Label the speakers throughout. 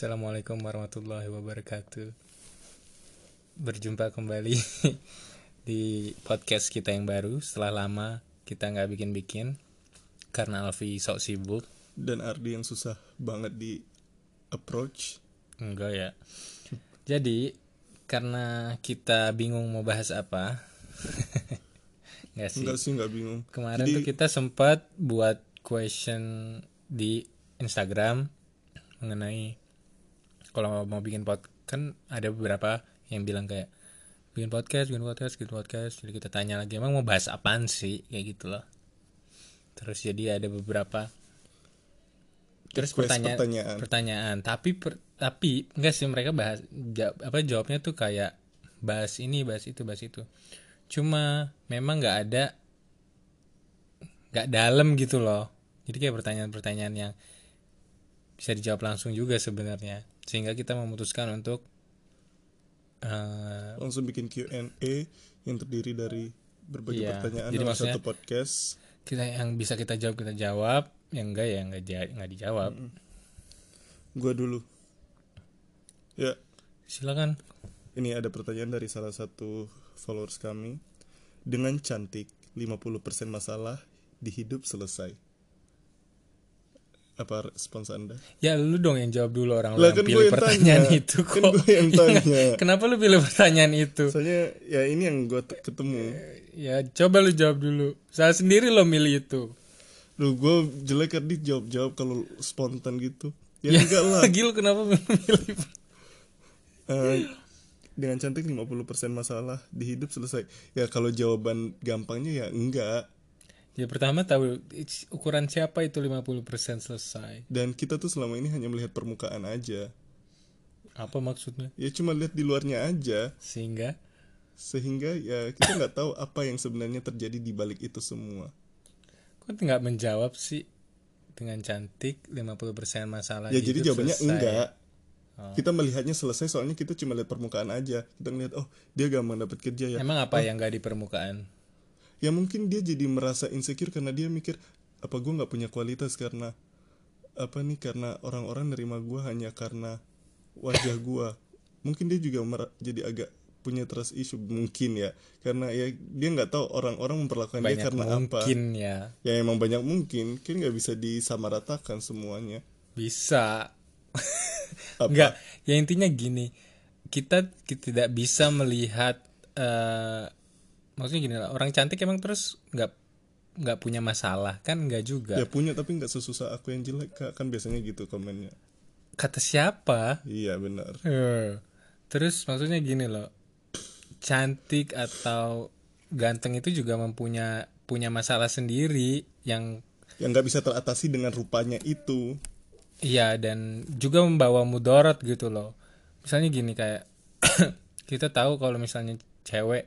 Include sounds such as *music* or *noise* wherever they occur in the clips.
Speaker 1: Assalamualaikum warahmatullahi wabarakatuh. Berjumpa kembali *laughs* di podcast kita yang baru setelah lama kita nggak bikin-bikin karena Alfi sok sibuk.
Speaker 2: dan Ardi yang susah banget di approach
Speaker 1: Enggak ya. Jadi karena kita bingung mau bahas apa. *laughs* Nggak sih.
Speaker 2: enggak sih enggak bingung
Speaker 1: Kemarin
Speaker 2: Jadi-
Speaker 1: tuh kita sempat buat question di Instagram mengenai kalau mau bikin pod kan ada beberapa yang bilang kayak bikin podcast, bikin podcast, bikin podcast. Jadi kita tanya lagi emang mau bahas apaan sih kayak gitu loh. Terus jadi ada beberapa terus pertanyaan,
Speaker 2: pertanyaan.
Speaker 1: pertanyaan tapi per- tapi enggak sih mereka bahas ja- apa jawabnya tuh kayak bahas ini bahas itu bahas itu cuma memang nggak ada nggak dalam gitu loh jadi kayak pertanyaan-pertanyaan yang bisa dijawab langsung juga sebenarnya sehingga kita memutuskan untuk eh,
Speaker 2: langsung bikin Q&A yang terdiri dari berbagai
Speaker 1: Iya,
Speaker 2: pertanyaan
Speaker 1: jadi
Speaker 2: dalam
Speaker 1: maksudnya-
Speaker 2: satu podcast.
Speaker 1: kita yang bisa kita jawab kita jawab. Yang enggak ya enggak ja- nggak dijawab.
Speaker 2: Gua dulu. Ya.
Speaker 1: Silakan.
Speaker 2: Ini ada pertanyaan dari salah satu followers kami. Dengan cantik 50% masalah di hidup selesai apa respons anda
Speaker 1: ya lu dong yang jawab dulu orang lu
Speaker 2: Lah,
Speaker 1: yang
Speaker 2: kan
Speaker 1: pilih
Speaker 2: yang
Speaker 1: pertanyaan
Speaker 2: tanya. *laughs*
Speaker 1: itu
Speaker 2: Kan
Speaker 1: kok
Speaker 2: gua yang
Speaker 1: Iya nggak?
Speaker 2: tanya.
Speaker 1: kenapa lu pilih pertanyaan itu
Speaker 2: soalnya ya ini yang gua t- ketemu
Speaker 1: ya coba lu jawab dulu saya sendiri lo milih itu
Speaker 2: Duh, gue jelek kan jawab-jawab kalau spontan gitu. Ya,
Speaker 1: ya
Speaker 2: enggak lah. *laughs*
Speaker 1: lagi lu kenapa milih
Speaker 2: Eh, dengan cantik 50% masalah di hidup selesai. Ya kalau jawaban gampangnya ya enggak.
Speaker 1: Ya pertama tahu ukuran siapa itu 50% selesai.
Speaker 2: Dan kita tuh selama ini hanya melihat permukaan aja.
Speaker 1: Apa maksudnya?
Speaker 2: Ya cuma lihat di luarnya aja.
Speaker 1: Sehingga
Speaker 2: Sehingga ya kita nggak tahu apa yang sebenarnya terjadi di balik itu semua.
Speaker 1: kok nggak menjawab sih dengan cantik 50% masalah
Speaker 2: Ya
Speaker 1: di
Speaker 2: jadi jawabannya
Speaker 1: selesai.
Speaker 2: enggak.
Speaker 1: Oh.
Speaker 2: Kita melihatnya selesai soalnya kita cuma lihat permukaan aja. Kita ngeliat oh dia gampang dapat kerja ya.
Speaker 1: Emang apa yang nggak di permukaan?
Speaker 2: Ya mungkin dia jadi merasa insecure karena dia mikir apa gue nggak punya kualitas karena apa nih karena orang-orang nerima gue hanya karena wajah gue mungkin dia juga jadi agak punya trust issue mungkin ya karena ya dia nggak tahu orang-orang memperlakukan dia
Speaker 1: Banyak
Speaker 2: karena apa
Speaker 1: mungkin ya.
Speaker 2: ya emang banyak mungkin kan nggak bisa disamaratakan semuanya
Speaker 1: Bisa. *laughs*
Speaker 2: Apa?
Speaker 1: Enggak, ya intinya gini. Kita, kita tidak bisa melihat eh maksudnya gini lah, orang cantik emang terus nggak nggak punya masalah kan nggak juga.
Speaker 2: ya punya tapi nggak sesusah aku yang jelek Kak. kan biasanya gitu komennya
Speaker 1: Kata siapa?
Speaker 2: iya benar
Speaker 1: Eh, Terus maksudnya gini loh, cantik atau ganteng itu juga mempunyai punya masalah sendiri yang
Speaker 2: yang nggak bisa teratasi dengan rupanya itu
Speaker 1: iya dan juga membawa mudarat gitu loh. Misalnya gini kayak *coughs* kita tahu kalau misalnya cewek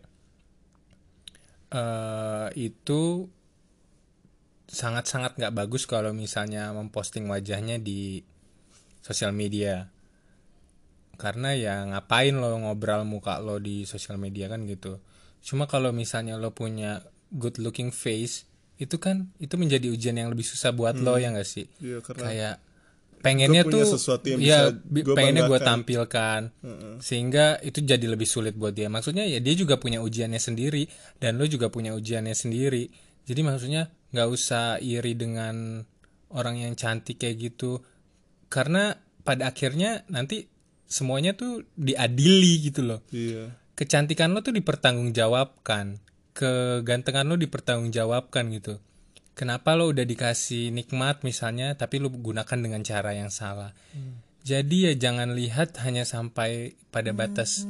Speaker 1: eh itu sangat-sangat nggak bagus kalau misalnya memposting wajahnya di sosial media. Karena ya ngapain lo ngobrol muka lo di sosial media kan gitu. Cuma kalau misalnya lo punya good looking face itu kan itu menjadi ujian yang lebih susah buat lo ya nggak sih?
Speaker 2: Iya, karena
Speaker 1: kayak pengennya tuh
Speaker 2: sesuatu yang
Speaker 1: ya
Speaker 2: bisa
Speaker 1: bi-
Speaker 2: gua
Speaker 1: pengennya gue tampilkan. Sehingga itu jadi lebih sulit buat dia. Maksudnya ya dia juga punya ujiannya sendiri dan lo juga punya ujiannya sendiri. Jadi maksudnya nggak usah iri dengan orang yang cantik kayak gitu. Karena pada akhirnya nanti semuanya tuh diadili gitu loh.
Speaker 2: Iya.
Speaker 1: Kecantikan lo tuh dipertanggungjawabkan. Kegantengan lo dipertanggungjawabkan gitu kenapa lo udah dikasih nikmat misalnya tapi lo gunakan dengan cara yang salah? Jadi ya jangan lihat hanya sampai pada batas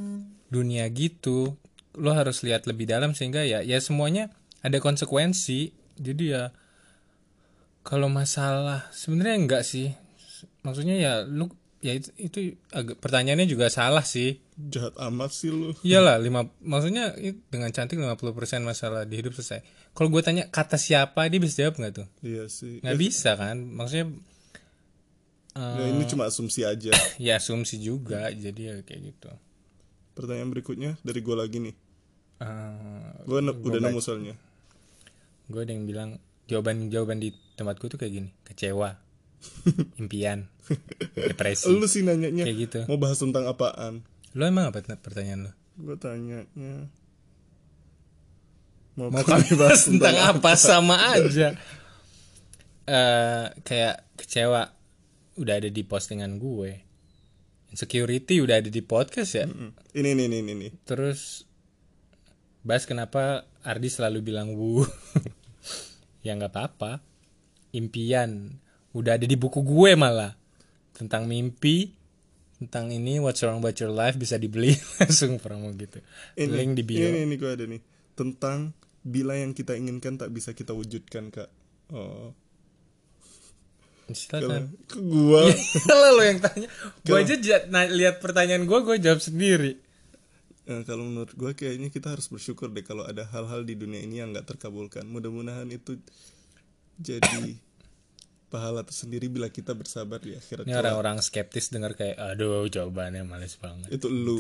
Speaker 1: dunia gitu. Lo harus lihat lebih dalam sehingga ya ya semuanya ada konsekuensi. Jadi ya kalau masalah sebenarnya enggak sih. Maksudnya ya lu ya itu, itu agak pertanyaannya juga salah sih
Speaker 2: jahat amat sih lu
Speaker 1: Iyalah, lima maksudnya dengan cantik 50% masalah di hidup selesai. Kalau gue tanya kata siapa, dia bisa jawab nggak tuh?
Speaker 2: iya sih
Speaker 1: Nggak bisa kan? Maksudnya eh,
Speaker 2: Ya, ini cuma asumsi aja *coughs*
Speaker 1: ya asumsi juga, jadi ya kayak gitu.
Speaker 2: pertanyaan berikutnya dari gue lagi nih
Speaker 1: Eh,
Speaker 2: gue udah nemu soalnya
Speaker 1: gue ada yang bilang jawaban jawaban di tempatku tuh kayak gini, kecewa. *laughs* impian depresi.
Speaker 2: Lu sih nanyanya
Speaker 1: kayak gitu.
Speaker 2: mau bahas tentang apaan?
Speaker 1: Lo emang apa pertanyaan lo?
Speaker 2: Gue tanyanya mau,
Speaker 1: mau kami bahas tentang apa? sama aja. Eh kayak kecewa. Udah ada di postingan gue. Insecurity udah ada di podcast ya?
Speaker 2: Mm. ini ini ini ini, ini.
Speaker 1: terus bahas kenapa Ardi selalu bilang wu? *laughs* Ya nggak apa-apa. Impian. Udah ada di buku gue malah tentang mimpi tentang ini what's wrong about your life bisa dibeli. *laughs* Langsung promo gitu.
Speaker 2: Ini
Speaker 1: link di bio.
Speaker 2: ini ini gue ada nih. Tentang bila yang kita inginkan tak bisa kita wujudkan kak. Oh.
Speaker 1: Silakan
Speaker 2: ke gua. *laughs*
Speaker 1: Lah lo yang tanya. Gue aja ja- nah, lihat pertanyaan gue gue jawab sendiri.
Speaker 2: Eh, kalau menurut gue kayaknya kita harus bersyukur deh kalau ada hal-hal di dunia ini yang nggak terkabulkan. Mudah-mudahan itu jadi pahala tersendiri bila kita bersabar di akhirat.
Speaker 1: ini orang-orang skeptis dengar kayak aduh jawabannya males banget
Speaker 2: Itu lu.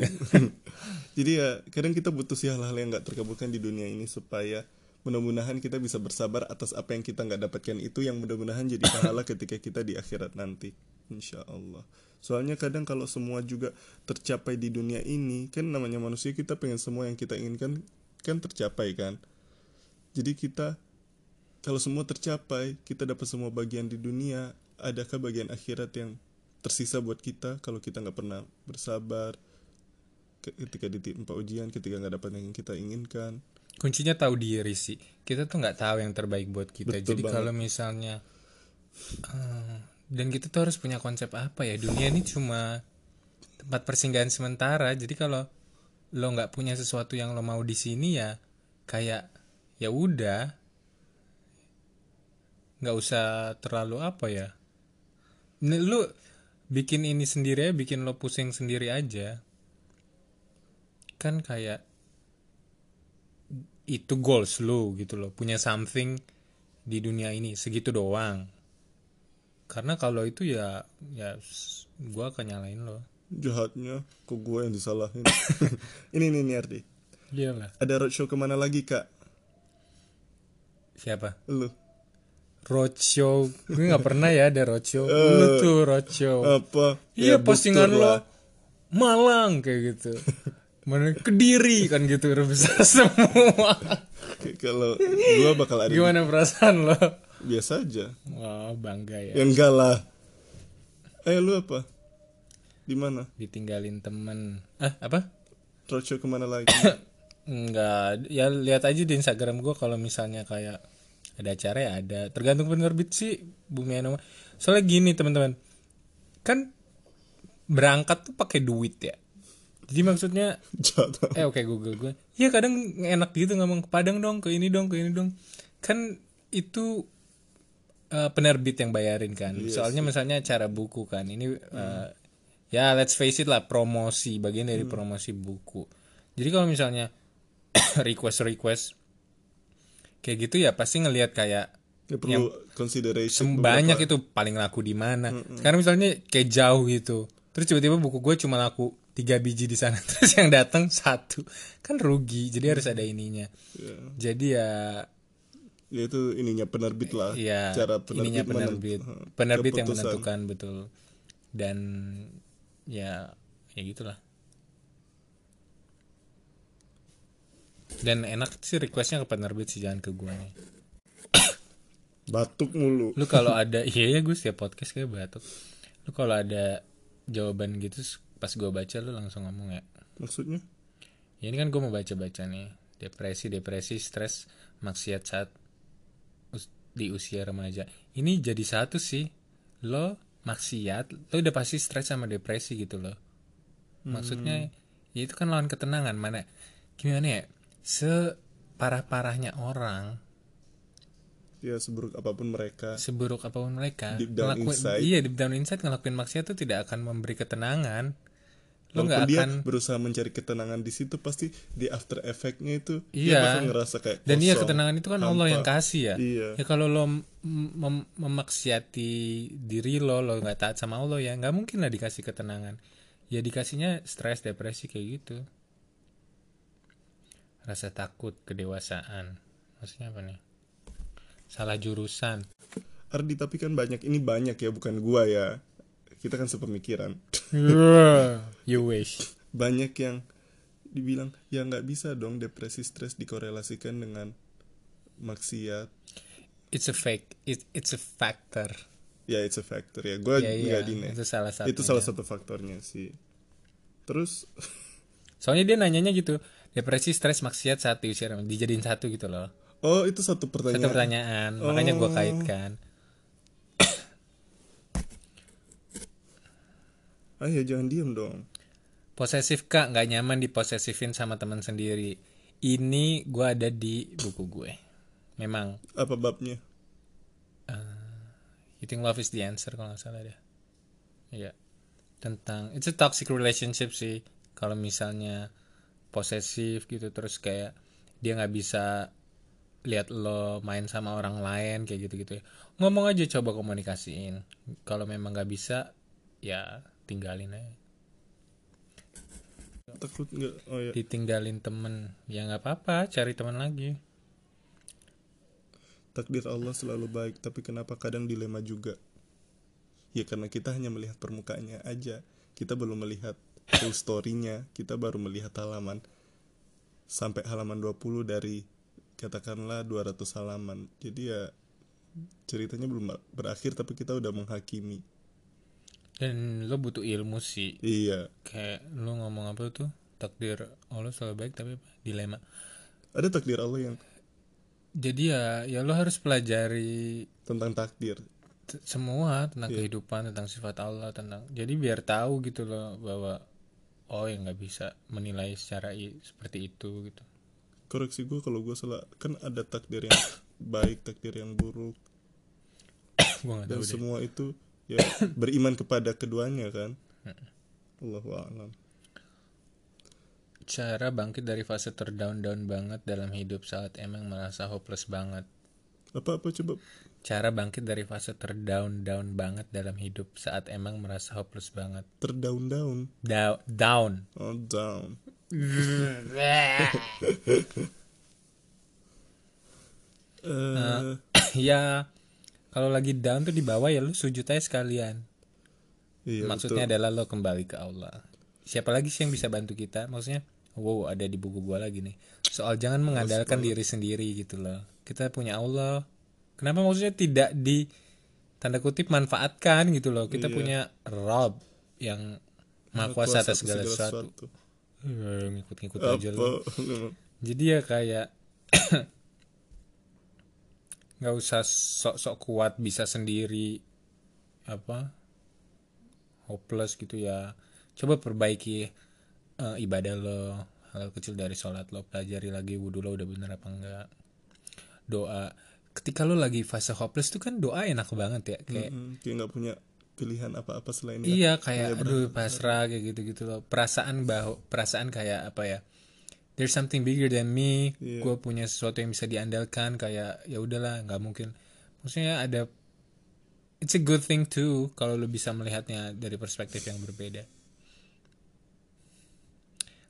Speaker 2: *laughs* jadi ya kadang kita butuh sih hal-hal yang nggak terkabulkan di dunia ini supaya mudah-mudahan kita bisa bersabar atas apa yang kita nggak dapatkan itu yang mudah-mudahan jadi pahala *laughs* ketika kita di akhirat nanti. Insya Allah. Soalnya kadang kalau semua juga tercapai di dunia ini, kan namanya manusia kita pengen semua yang kita inginkan kan tercapai kan. Jadi kita kalau semua tercapai, kita dapat semua bagian di dunia, adakah bagian akhirat yang tersisa buat kita kalau kita nggak pernah bersabar ke- ketika ditimpa ujian, ketika nggak dapat yang kita inginkan.
Speaker 1: kuncinya tahu diri sih kita tuh nggak tahu yang terbaik buat kita
Speaker 2: Betul
Speaker 1: jadi
Speaker 2: banget.
Speaker 1: kalau misalnya eh, dan kita tuh harus punya konsep apa ya dunia ini cuma tempat persinggahan sementara jadi kalau lo nggak punya sesuatu yang lo mau di sini ya kayak ya udah nggak usah terlalu apa ya. Lu bikin ini sendiri ya bikin lo pusing sendiri aja. Kan kayak itu goals lu gitu loh punya something di dunia ini segitu doang. Karena kalau itu ya ya gua akan nyalain lo.
Speaker 2: Jahatnya kok gue yang disalahin. *laughs* ini nih nih Ardi.
Speaker 1: iyalah.
Speaker 2: Ada roadshow ke mana lagi kak?
Speaker 1: siapa?
Speaker 2: Lu
Speaker 1: roadshow gue nggak pernah ya ada roadshow lu tuh roadshow
Speaker 2: apa?
Speaker 1: iya
Speaker 2: Ya,
Speaker 1: postingan lo. Malang kayak gitu mana kediri kan gitu udah besar *laughs* semua
Speaker 2: Kalau gue bakal ada
Speaker 1: gimana perasaan lo
Speaker 2: biasa aja.
Speaker 1: wah bangga ya
Speaker 2: Ya enggak lah. Eh lu apa? Di mana?
Speaker 1: ditinggalin temen ah apa
Speaker 2: Roadshow ke mana lagi? *coughs*
Speaker 1: Enggak, ya lihat aja di Instagram gue kalau misalnya kayak ada acara ya ada. Tergantung penerbit sih Bumi Anoma. Soalnya gini teman-teman, kan berangkat tuh pakai duit ya. Jadi maksudnya,
Speaker 2: Jatuh.
Speaker 1: eh oke Google gue, ya kadang enak gitu ngomong ke Padang dong, ke ini dong, ke ini dong. Kan itu eh, penerbit yang bayarin kan. Soalnya misalnya acara buku kan, ini eh, ya let's face it lah promosi, bagian dari promosi buku. Jadi kalau misalnya *coughs* request request kayak gitu ya pasti ngelihat kayak
Speaker 2: Ya perlu consideration.
Speaker 1: banyak itu paling laku di mana. Sekarang misalnya kayak jauh gitu, terus tiba-tiba buku gue cuma laku tiga biji di sana, *laughs* terus yang datang satu, kan rugi. Jadi harus ada ininya.
Speaker 2: Ya.
Speaker 1: Jadi ya,
Speaker 2: Ya itu ininya penerbit lah.
Speaker 1: ya
Speaker 2: Cara penerbit
Speaker 1: ininya penerbit, penerbit yang menentukan betul. Dan ya, ya gitulah. Dan enak sih requestnya ke penerbit sih jangan ke gue nih. *coughs*
Speaker 2: Batuk mulu.
Speaker 1: lu kalau ada iya ya gue setiap podcast kayak batuk. Lu kalau ada jawaban gitu pas gue baca lu langsung ngomong ya.
Speaker 2: Maksudnya?
Speaker 1: ya ini kan gue mau baca baca nih. Depresi depresi stres maksiat saat us- di usia remaja. Ini jadi satu sih. Lo maksiat lo udah pasti stres sama depresi gitu loh. Maksudnya ya itu kan lawan ketenangan. Mana gimana ya separah parahnya orang
Speaker 2: Ya seburuk apa pun mereka.
Speaker 1: seburuk apa pun mereka
Speaker 2: Deep down
Speaker 1: ngelakuin-
Speaker 2: inside.
Speaker 1: iya deep down inside ngelakuin maksiat tuh tidak akan memberi ketenangan lo nggak
Speaker 2: dia
Speaker 1: akan
Speaker 2: berusaha mencari ketenangan di situ pasti di after effect-nya itu
Speaker 1: Iya.
Speaker 2: dia bakal ngerasa kayak
Speaker 1: dan iya ketenangan itu kan Allah
Speaker 2: hampa.
Speaker 1: yang kasih ya
Speaker 2: Iya.
Speaker 1: ya kalau lo mem- memaksiati diri lo lo nggak taat sama Allah ya nggak mungkin lah dikasih ketenangan ya dikasihnya stres depresi kayak gitu rasa takut kedewasaan. Maksudnya apa nih? Salah jurusan.
Speaker 2: Ardi tapi kan banyak ini banyak ya bukan gua ya. Kita kan sepemikiran. *laughs*
Speaker 1: You wish.
Speaker 2: Banyak yang dibilang ya nggak bisa dong depresi stres dikorelasikan dengan maksiat.
Speaker 1: It's a fake it, it's a factor.
Speaker 2: Ya it's a factor ya. Gue
Speaker 1: ya, iya,
Speaker 2: nggak dine
Speaker 1: itu salah satu
Speaker 2: itu salah satu faktornya sih. Terus
Speaker 1: soalnya dia nanyanya gitu depresi stres maksiat satu usia dijadiin satu gitu loh.
Speaker 2: Oh itu satu pertanyaan.
Speaker 1: Satu pertanyaan. Makanya gue
Speaker 2: Oh.
Speaker 1: kaitkan. *coughs*
Speaker 2: Ya jangan diem dong.
Speaker 1: Posesif kak. Nggak nyaman diposesifin sama teman sendiri. Ini gue ada di buku gue. Memang.
Speaker 2: Apa babnya?
Speaker 1: You think love is the answer kalau nggak salah deh. Iya. Tentang it's a toxic relationship sih. Kalau misalnya posesif gitu terus kayak dia nggak bisa lihat lo main sama orang lain kayak gitu-gitu ya. Ngomong aja coba komunikasiin. Kalau memang nggak bisa ya tinggalin aja.
Speaker 2: takut nggak oh ya
Speaker 1: Ditinggalin temen ya nggak apa-apa cari teman lagi.
Speaker 2: takdir Allah selalu baik tapi kenapa kadang dilema juga ya karena kita hanya melihat permukaannya aja kita belum melihat full story-nya kita baru melihat halaman sampai halaman 20 dari katakanlah 200 halaman jadi ya ceritanya belum berakhir tapi kita udah menghakimi
Speaker 1: Dan lo butuh ilmu sih.
Speaker 2: iya
Speaker 1: Kayak lo ngomong apa tuh? Takdir Allah selalu baik tapi apa? Dilema.
Speaker 2: ada takdir Allah yang
Speaker 1: Jadi ya ya lo harus pelajari
Speaker 2: tentang takdir
Speaker 1: semua tentang
Speaker 2: Iya.
Speaker 1: kehidupan, tentang sifat Allah, tentang jadi biar tahu gitu loh bahwa oh ya nggak bisa menilai secara seperti itu gitu.
Speaker 2: koreksi gue kalau gue salah kan ada takdir yang *coughs* baik takdir yang buruk *coughs*
Speaker 1: Gua
Speaker 2: dan
Speaker 1: tahu deh.
Speaker 2: semua itu ya *coughs* beriman kepada keduanya kan Allahu a'lam
Speaker 1: Cara bangkit dari fase terdown-down banget dalam hidup saat emang merasa hopeless banget.
Speaker 2: apa apa coba
Speaker 1: Cara bangkit dari fase terdown-down banget dalam hidup saat emang merasa hopeless banget.
Speaker 2: terdaun daun
Speaker 1: Down, down.
Speaker 2: oh down *laughs* eh
Speaker 1: ya kalau lagi down tuh di bawah ya lu sujud aja sekalian.
Speaker 2: iya
Speaker 1: Maksudnya adalah lo kembali ke Allah. Siapa lagi sih yang bisa bantu kita? Maksudnya, wow ada di buku gua lagi nih. Soal jangan mengandalkan diri sendiri gitu loh. Kita punya Allah. Kenapa maksudnya tidak di tanda kutip manfaatkan gitu loh. Kita
Speaker 2: Iya.
Speaker 1: punya Rob yang maha kuasa atas segala sesuatu.
Speaker 2: sesuatu.
Speaker 1: Eh, Ngikut-ngikut aja lo. Jadi ya kayak *coughs* nggak usah sok-sok kuat bisa sendiri apa hopeless gitu ya coba perbaiki eh, ibadah lo hal kecil dari sholat lo pelajari lagi wudhu lo udah bener apa enggak doa ketika lo lagi fase hopeless tuh kan doa enak banget ya kayak
Speaker 2: Mm, kayak nggak punya pilihan apa apa selain
Speaker 1: Iya kayak aduh pasrah kayak gitu-gitu loh. Perasaan bahwa perasaan kayak apa ya? There's something bigger than me.
Speaker 2: Iya.
Speaker 1: Gue punya sesuatu yang bisa diandalkan kayak ya udahlah nggak mungkin. Maksudnya ada it's a good thing too kalau lo bisa melihatnya dari perspektif yang berbeda.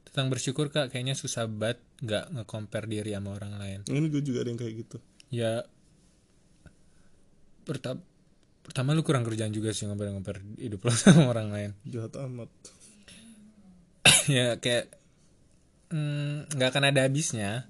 Speaker 1: Tentang bersyukur kak kayaknya susah banget nggak nge-compare diri sama orang lain.
Speaker 2: ini gue juga ada yang kayak gitu
Speaker 1: Ya pertama pertama lu kurang kerjaan juga sih ngoper-ngoper hidup lo *laughs* sama orang lain.
Speaker 2: jahat amat. *coughs*
Speaker 1: Ya kayak mm, nggak akan ada habisnya.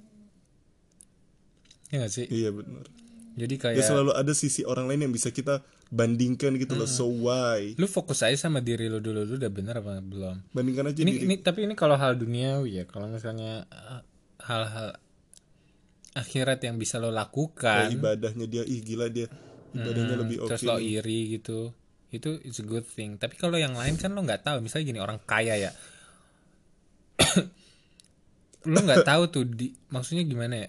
Speaker 1: Ya nggak sih?
Speaker 2: Iya benar.
Speaker 1: Jadi
Speaker 2: ya
Speaker 1: kayak
Speaker 2: selalu ada sisi orang lain yang bisa kita bandingkan gitu loh. So why?
Speaker 1: Lu fokus aja sama diri lu dulu. Lu udah bener apa belum?
Speaker 2: Bandingkan aja
Speaker 1: ini,
Speaker 2: diri.
Speaker 1: ini tapi ini kalau hal duniawi ya. Kalau misalnya uh, hal-hal akhirat yang bisa lo
Speaker 2: Kayak
Speaker 1: lakukan.
Speaker 2: ibadahnya dia ih gila dia. Ibadahnya lebih oke
Speaker 1: terus lo
Speaker 2: nih.
Speaker 1: iri gitu. Itu it's a good thing. Tapi kalau yang lain kan lo nggak tahu. Misalnya gini orang kaya ya. *coughs* Lo nggak tahu tuh di maksudnya gimana ya?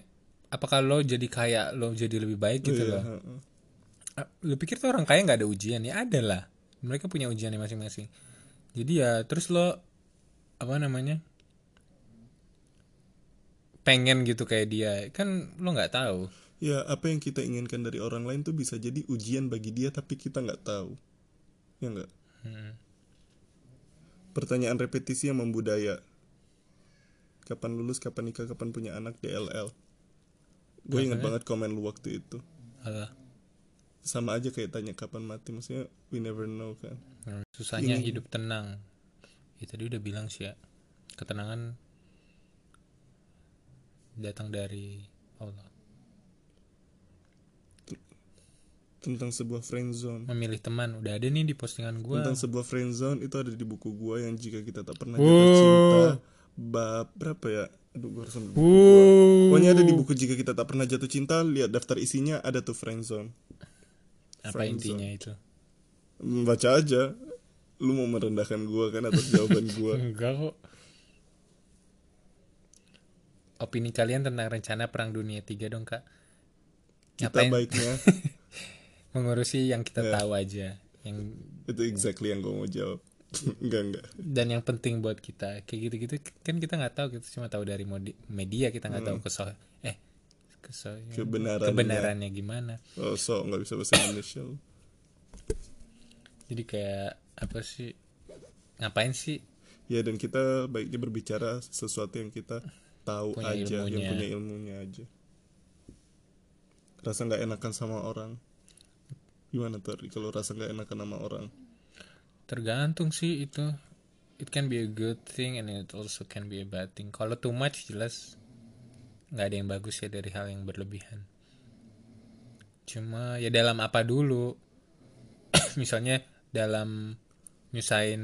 Speaker 1: Apakah lo jadi kaya lo jadi lebih baik gitu
Speaker 2: Iya,
Speaker 1: loh? lo pikir tuh orang kaya nggak ada ujian ya? Ada lah. Mereka punya ujiannya masing-masing. Jadi ya terus lo apa namanya pengen gitu kayak dia. Kan lo nggak tahu.
Speaker 2: Ya apa yang kita inginkan dari orang lain tuh bisa jadi ujian bagi dia tapi kita nggak tahu. Ya nggak? Pertanyaan repetisi yang membudaya. Kapan lulus kapan nikah kapan punya anak DLL gue inget banget komen lu waktu itu.
Speaker 1: Alah.
Speaker 2: sama aja kayak tanya kapan mati maksudnya we never know kan?
Speaker 1: Hmm, susahnya
Speaker 2: Ini-
Speaker 1: hidup tenang. Ya tadi udah bilang sih ya ketenangan datang dari Allah.
Speaker 2: Tentang sebuah friend zone.
Speaker 1: Memilih teman udah ada nih di postingan gua.
Speaker 2: Tentang sebuah friend zone itu ada di buku gua yang jika kita tak pernah jatuh cinta bab berapa ya? Aduh gua harus ambil buku gua.
Speaker 1: Wuh.
Speaker 2: pokoknya ada di buku jika kita tak pernah jatuh cinta lihat daftar isinya ada tuh friend zone.
Speaker 1: Apa
Speaker 2: friend
Speaker 1: intinya itu?
Speaker 2: Hmm, baca aja. Lu mau merendahkan gua kan atas jawaban gua? *laughs*
Speaker 1: Enggak kok opini kalian tentang rencana perang dunia 3 dong kak.
Speaker 2: Kita
Speaker 1: Ngapain?
Speaker 2: baiknya. *laughs*
Speaker 1: Mengurusi yang kita
Speaker 2: Ya.
Speaker 1: tahu aja yang
Speaker 2: itu exactly yang gua mau jawab. *laughs* Enggak enggak.
Speaker 1: Dan yang penting buat kita kayak gitu-gitu kan kita nggak tahu kita cuma tahu dari media kita nggak tahu keso eh keso
Speaker 2: Kebenarannya.
Speaker 1: kebenarannya gimana.
Speaker 2: Oh so nggak bisa bahasa Indonesia
Speaker 1: jadi kayak apa sih ngapain sih?
Speaker 2: Ya dan kita baiknya berbicara sesuatu yang kita tahu
Speaker 1: Punya
Speaker 2: aja yang
Speaker 1: ilmunya.
Speaker 2: punya ilmunya aja. Rasa nggak enakan sama orang. Gimana tuh kalau rasa nggak enakan sama orang?
Speaker 1: Tergantung sih itu. It can be a good thing and it also can be a bad thing. Kalau too much jelas. Nggak ada yang bagus ya dari hal yang berlebihan. Cuma ya dalam apa dulu? *coughs* Misalnya dalam nyusahin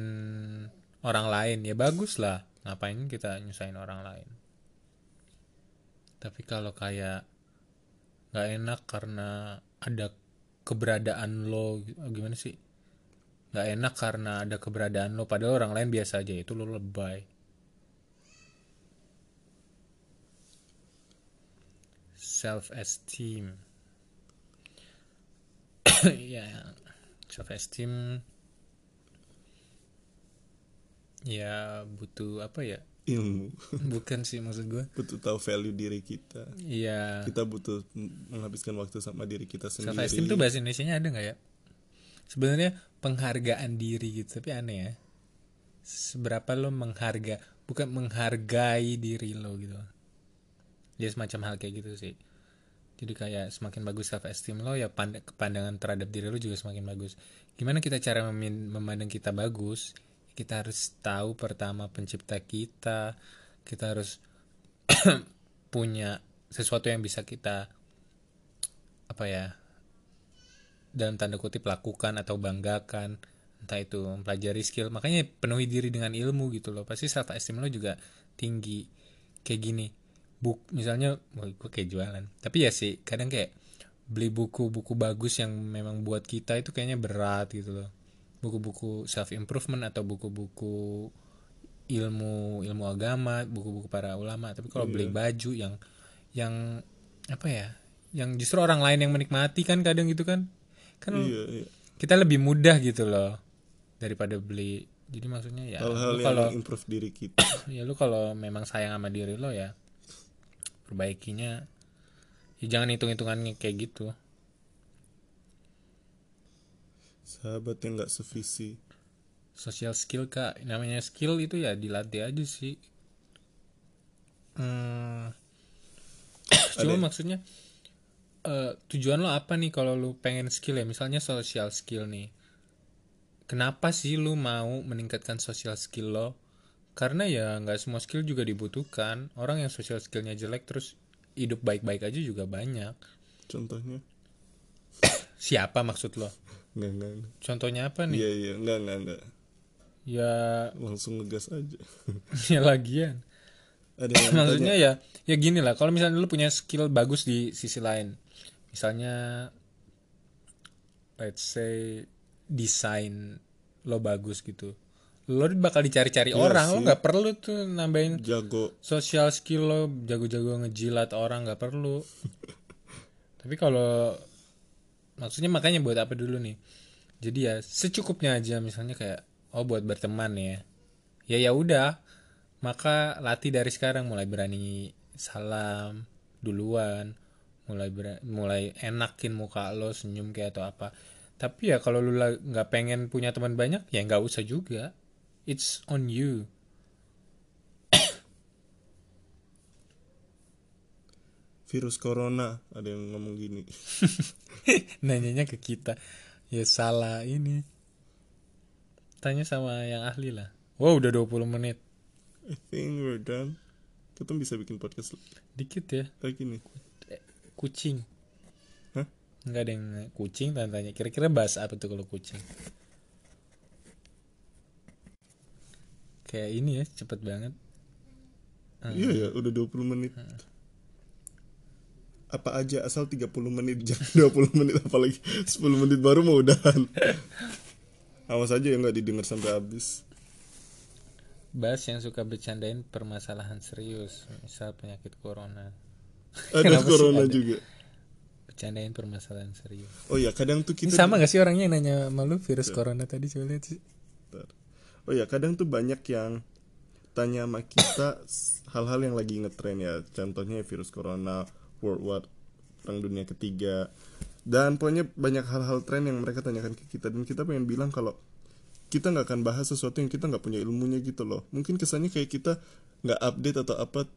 Speaker 1: orang lain ya bagus lah. Ngapain kita nyusahin orang lain tapi kalau kayak nggak enak karena ada keberadaan lo gimana sih? Nggak enak karena ada keberadaan lo padahal orang lain biasa aja itu lo lebay. Self esteem *coughs* ya. Self esteem ya butuh apa ya
Speaker 2: ilmu. *laughs*
Speaker 1: Bukan sih maksud gue
Speaker 2: butuh tahu value diri kita.
Speaker 1: Iya.
Speaker 2: Kita butuh menghabiskan waktu sama diri kita
Speaker 1: self
Speaker 2: sendiri.
Speaker 1: esteem tuh bahasa Indonesia nya ada nggak ya? Sebenarnya penghargaan diri gitu tapi aneh ya. Seberapa lo mengharga bukan menghargai diri lo gitu. Ya semacam hal kayak gitu sih. Jadi kayak semakin bagus self esteem lo ya pand- pandangan terhadap diri lo juga semakin bagus. Gimana kita cara memandang kita bagus kita harus tahu pertama pencipta kita kita harus *clears throat* punya sesuatu yang bisa kita apa ya dalam tanda kutip lakukan atau banggakan. Entah itu mempelajari skill makanya penuhi diri dengan ilmu gitu loh. Pasti self esteem lo juga tinggi. Kayak gini buk misalnya wah, gue kayak jualan. Tapi ya sih kadang kayak beli buku-buku bagus yang memang buat kita itu kayaknya berat gitu loh buku-buku self improvement atau buku-buku ilmu ilmu agama buku-buku para ulama. Tapi kalau beli baju yang yang apa ya yang justru orang lain yang menikmati kan kadang gitu kan? Kan
Speaker 2: iya, iya.
Speaker 1: kita lebih mudah gitu loh daripada beli. Jadi maksudnya ya
Speaker 2: hal-hal yang
Speaker 1: kalau
Speaker 2: improve diri kita. *coughs*
Speaker 1: ya lu kalau memang sayang sama diri lo ya perbaikinya ya jangan hitung-hitungannya kayak gitu
Speaker 2: sahabat yang nggak sevisi.
Speaker 1: Social skill kak. Namanya skill itu ya dilatih aja sih. Hmm, *coughs* cuma maksudnya eh, tujuan lo apa nih kalau lu pengen skill ya? Misalnya social skill nih. Kenapa sih lu mau meningkatkan social skill lo? Karena ya nggak semua skill juga dibutuhkan. Orang yang social skillnya jelek terus hidup baik-baik aja juga banyak.
Speaker 2: Contohnya? *coughs*
Speaker 1: Siapa maksud lo
Speaker 2: nggak nggak nggak.
Speaker 1: contohnya apa nih?
Speaker 2: Iya iya. Nggak nggak nggak.
Speaker 1: Ya.
Speaker 2: Langsung ngegas aja. *laughs*
Speaker 1: Ya lagian.
Speaker 2: Ada yang *laughs*
Speaker 1: maksudnya ya ya gini lah. Kalau misalnya lu punya skill bagus di sisi lain misalnya let's say desain lo bagus gitu lo bakal dicari-cari
Speaker 2: Iya
Speaker 1: orang. Lo
Speaker 2: sih.
Speaker 1: nggak perlu tuh nambahin
Speaker 2: jago.
Speaker 1: social skill lo jago-jago ngejilat orang nggak perlu. *laughs* Tapi kalau maksudnya makanya buat apa dulu nih? Jadi ya secukupnya aja misalnya kayak oh buat berteman ya. Ya ya udah. Maka latih dari sekarang mulai berani salam duluan. Mulai ber- mulai enakin muka lo senyum kayak atau apa. Tapi ya kalau lu nggak pengen punya teman banyak ya nggak usah juga. It's on you
Speaker 2: virus corona ada yang ngomong gini *laughs*
Speaker 1: Nanyanya ke kita. Ya salah ini. Tanya sama yang ahli lah. Wow, udah 20 menit.
Speaker 2: I think we're done kita bisa bikin podcast
Speaker 1: Dikit ya.
Speaker 2: lagi nih
Speaker 1: Eh, Kucing.
Speaker 2: Hah?
Speaker 1: Enggak ada yang kucing tanya Kira-kira bahas apa tuh kalau kucing? Kayak ini ya, cepet banget. Hmm.
Speaker 2: iya ya udah 20 menit apa aja asal 30 menit *laughs* jangan 20 menit apalagi 10 menit baru mau udahan awas aja ya nggak didengar sampai habis
Speaker 1: Bahas yang suka bercandain permasalahan serius, misal penyakit corona.
Speaker 2: ada corona
Speaker 1: ada?
Speaker 2: juga
Speaker 1: Bercandain permasalahan serius.
Speaker 2: oh ya kadang tuh
Speaker 1: Ini
Speaker 2: kita
Speaker 1: sama gak sih orangnya yang nanya sama lu virus corona tadi coba lihat sih.
Speaker 2: Bentar. Oh ya, kadang tuh banyak yang tanya sama kita hal-hal yang lagi ngetren ya. Contohnya virus corona, World War Perang Dunia Ketiga. Dan pokoknya banyak hal-hal tren yang mereka tanyakan ke kita dan kita pengen bilang kalau kita nggak akan bahas sesuatu yang kita nggak punya ilmunya gitu loh. Mungkin kesannya kayak kita nggak update atau apa.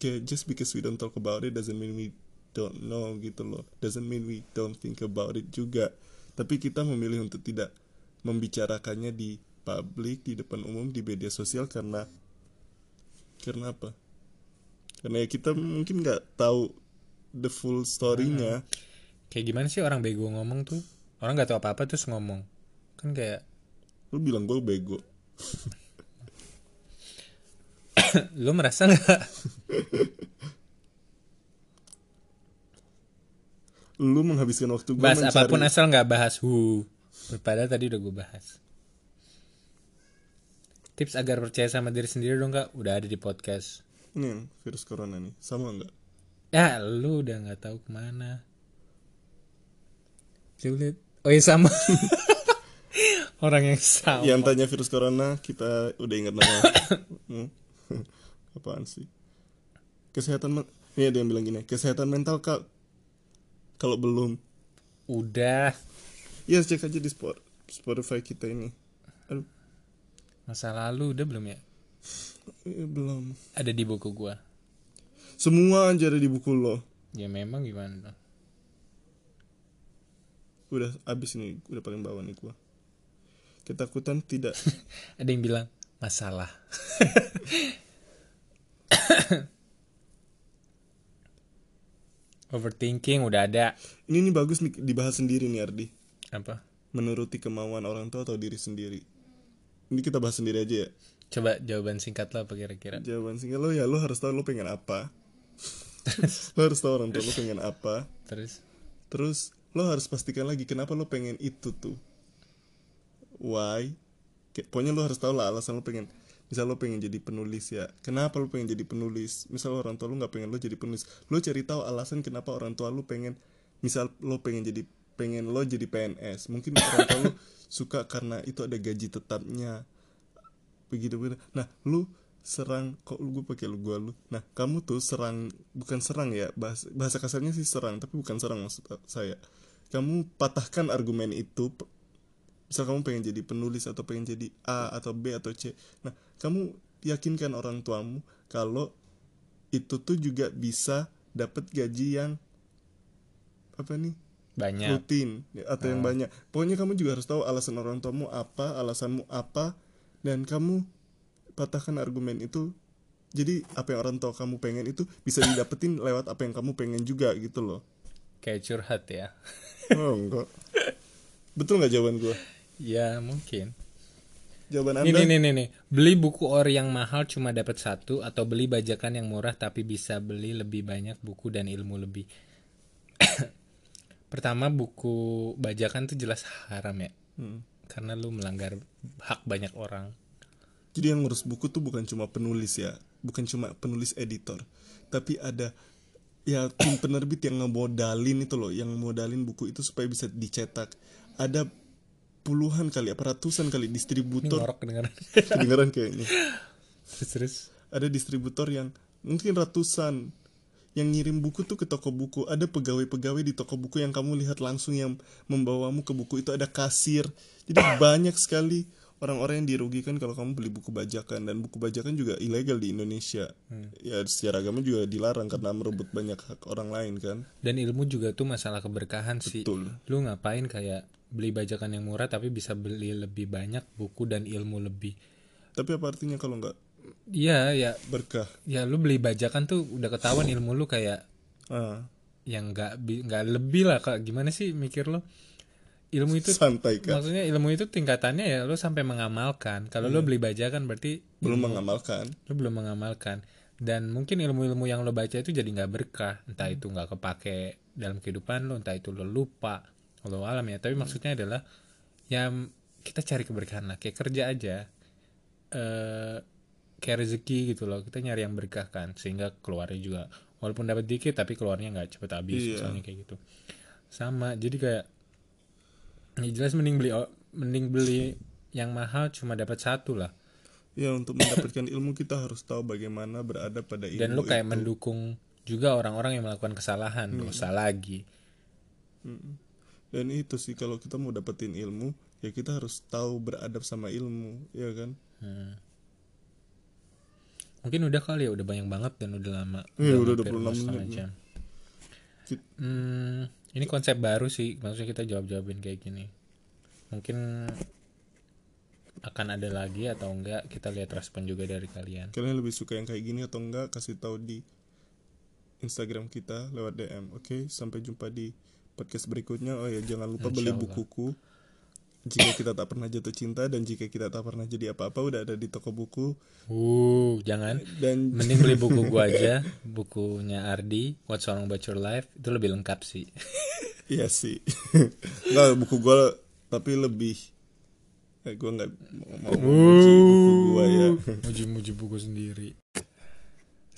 Speaker 2: Kayak just because we don't talk about it doesn't mean we don't know gitu loh. Doesn't mean we don't think about it juga. Tapi kita memilih untuk tidak membicarakannya di publik, di depan umum, di media sosial karena karena apa? Karena ya kita mungkin nggak tahu the full story-nya.
Speaker 1: Kayak gimana sih orang bego ngomong tuh? Orang nggak tahu apa-apa terus ngomong. Kan kayak
Speaker 2: Lu bilang gue bego. *coughs*
Speaker 1: lu merasa nggak? *coughs*
Speaker 2: Lu menghabiskan waktu gue
Speaker 1: bahas
Speaker 2: mencari
Speaker 1: apa pun asal nggak bahas hu. Padahal tadi udah gue bahas. Tips agar percaya sama diri sendiri dong kak, udah ada di podcast.
Speaker 2: Ini yang virus corona nih. Sama nggak?
Speaker 1: Ya, lu udah nggak tahu ke mana. Coba lihat. Oh iya sama. *laughs* Orang yang sama.
Speaker 2: Yang tanya virus corona kita udah ingat nama. *laughs* Hmm. *laughs* Apaan sih? Kesehatan ini ada yang bilang gini, kesehatan mental kak kalau belum
Speaker 1: Udah.
Speaker 2: ya cek aja di spot Spotify kita ini. Aduh,
Speaker 1: Masa lalu udah belum ya?
Speaker 2: Eh, belum.
Speaker 1: Ada di buku gua.
Speaker 2: Semua aja ada di buku lo.
Speaker 1: Ya memang gimana.
Speaker 2: Udah abis nih, udah paling bawah nih gua. Ketakutan tidak *laughs*
Speaker 1: Ada yang bilang masalah. *laughs* Overthinking udah ada.
Speaker 2: Ini nih bagus nih dibahas sendiri nih Ardi.
Speaker 1: Apa?
Speaker 2: Menuruti kemauan orang tua atau diri sendiri. Ini kita bahas sendiri aja ya.
Speaker 1: Coba jawaban singkat lo apa kira-kira?
Speaker 2: Jawaban singkat lo ya lo harus tahu lo pengen apa. *laughs* lo harus tahu orang tua lo pengen apa.
Speaker 1: Terus
Speaker 2: Terus lo harus pastikan lagi kenapa lo pengen itu tuh. Why? Kayak, pokoknya lo harus tahu lah alasan lo pengen. Misal lo pengen jadi penulis ya. Kenapa lo pengen jadi penulis? Misal orang tua lo nggak pengen lo jadi penulis. Lo cari tahu alasan kenapa orang tua lo pengen. Misal lo pengen jadi pengen lo jadi PNS. Mungkin orang tua lo *laughs* suka karena itu ada gaji tetapnya. Begitu begitu. Nah, lu serang kok lu gue pakai lu gua lu. Nah, kamu tuh serang bukan serang ya. Bahasa bahasa kasarnya sih serang, tapi bukan serang maksud saya. Kamu patahkan argumen itu misal kamu pengen jadi penulis atau pengen jadi A atau B atau C. Nah, kamu yakinkan orang tuamu kalau itu tuh juga bisa dapat gaji yang apa nih
Speaker 1: banyak.
Speaker 2: rutin atau yang banyak. Pokoknya kamu juga harus tahu alasan orang tuamu apa, alasanmu apa, dan kamu patahkan argumen itu. Jadi apa yang orang tua kamu pengen itu bisa didapetin lewat apa yang kamu pengen juga gitu loh.
Speaker 1: Kayak curhat ya. *laughs*
Speaker 2: Oh enggak. Betul nggak jawaban gua?
Speaker 1: ya mungkin.
Speaker 2: Jawaban anda?
Speaker 1: nih, nih, nih, nih. Beli buku ori yang mahal cuma dapat satu atau beli bajakan yang murah tapi bisa beli lebih banyak buku dan ilmu lebih. *coughs* Pertama buku bajakan tuh jelas haram ya.
Speaker 2: Hmm.
Speaker 1: Karena lu melanggar hak banyak orang.
Speaker 2: Jadi yang ngurus buku tuh bukan cuma penulis ya, bukan cuma penulis editor, tapi ada ya tim penerbit yang ngemodalin itu loh, yang modalin buku itu supaya bisa dicetak. Ada puluhan kali, apa ratusan kali
Speaker 1: Ini
Speaker 2: distributor
Speaker 1: ngorok kedengaran.
Speaker 2: kedengeran kayaknya. *laughs*
Speaker 1: terus.
Speaker 2: Ada distributor yang mungkin ratusan yang ngirim buku tuh ke toko buku. Ada pegawai-pegawai di toko buku yang kamu lihat langsung yang membawamu ke buku. Itu ada kasir. Jadi *coughs* banyak sekali orang-orang yang dirugikan kalau kamu beli buku bajakan. Dan buku bajakan juga ilegal di Indonesia. Ya secara agama juga dilarang karena merebut banyak hak orang lain kan?
Speaker 1: Dan ilmu juga tuh masalah keberkahan sih.
Speaker 2: Betul.
Speaker 1: Lu ngapain kayak beli bajakan yang murah tapi bisa beli lebih banyak buku dan ilmu lebih?
Speaker 2: Tapi apa artinya kalau nggak
Speaker 1: iya ya.
Speaker 2: Berkah.
Speaker 1: Ya lu beli bajakan tuh udah ketahuan ilmu lu kayak
Speaker 2: ah,
Speaker 1: yang nggak nggak lebih lah kak. Gimana sih mikir lo ilmu itu
Speaker 2: santai kan
Speaker 1: maksudnya ilmu itu tingkatannya ya lu sampai mengamalkan. Kalau lu beli bajakan berarti
Speaker 2: belum mengamalkan.
Speaker 1: Lu belum mengamalkan. Dan mungkin ilmu-ilmu yang lo baca itu jadi nggak berkah. Entah itu nggak kepake dalam kehidupan lo entah itu lo lupa. Lo alam ya. Tapi maksudnya adalah ya kita cari keberkahan lah. Kayak kerja aja. Eh kayak rezeki gitu loh kita nyari yang berkah kan sehingga keluarnya juga walaupun dapat dikit tapi keluarnya nggak cepet habis
Speaker 2: Iya.
Speaker 1: misalnya kayak gitu sama jadi kayak ya jelas mending beli mending beli yang mahal cuma dapat satu lah
Speaker 2: ya untuk mendapatkan *coughs* ilmu kita harus tahu bagaimana berada pada ilmu
Speaker 1: dan lu kayak
Speaker 2: itu.
Speaker 1: mendukung juga orang-orang yang melakukan kesalahan
Speaker 2: Hmm.
Speaker 1: dosa lagi
Speaker 2: dan itu sih kalau kita mau dapetin ilmu ya kita harus tahu beradab sama ilmu ya kan
Speaker 1: Hmm. Mungkin udah kali ya udah banyak banget dan udah lama
Speaker 2: Iya, udah
Speaker 1: hampir
Speaker 2: 26
Speaker 1: setengah
Speaker 2: menit.
Speaker 1: jam. Hmm, ini konsep baru sih maksudnya kita jawab jawabin kayak gini mungkin akan ada lagi atau enggak kita lihat respon juga dari kalian
Speaker 2: kalian lebih suka yang kayak gini atau enggak kasih tahu di Instagram kita lewat DM oke sampai jumpa di podcast berikutnya oh ya jangan lupa beli
Speaker 1: Insyaallah.
Speaker 2: bukuku jika kita tak pernah jatuh cinta dan jika kita tak pernah jadi apa-apa udah ada di toko buku.
Speaker 1: Uh jangan.
Speaker 2: Dan *laughs*
Speaker 1: mending beli buku gua aja bukunya Ardi What's Wrong About Your Life? Itu lebih lengkap sih. *laughs*
Speaker 2: Iya sih. *laughs* Nggak buku gue tapi lebih eh, gue nggak mau, mau muji buku gue ya.
Speaker 1: Muji-muji buku sendiri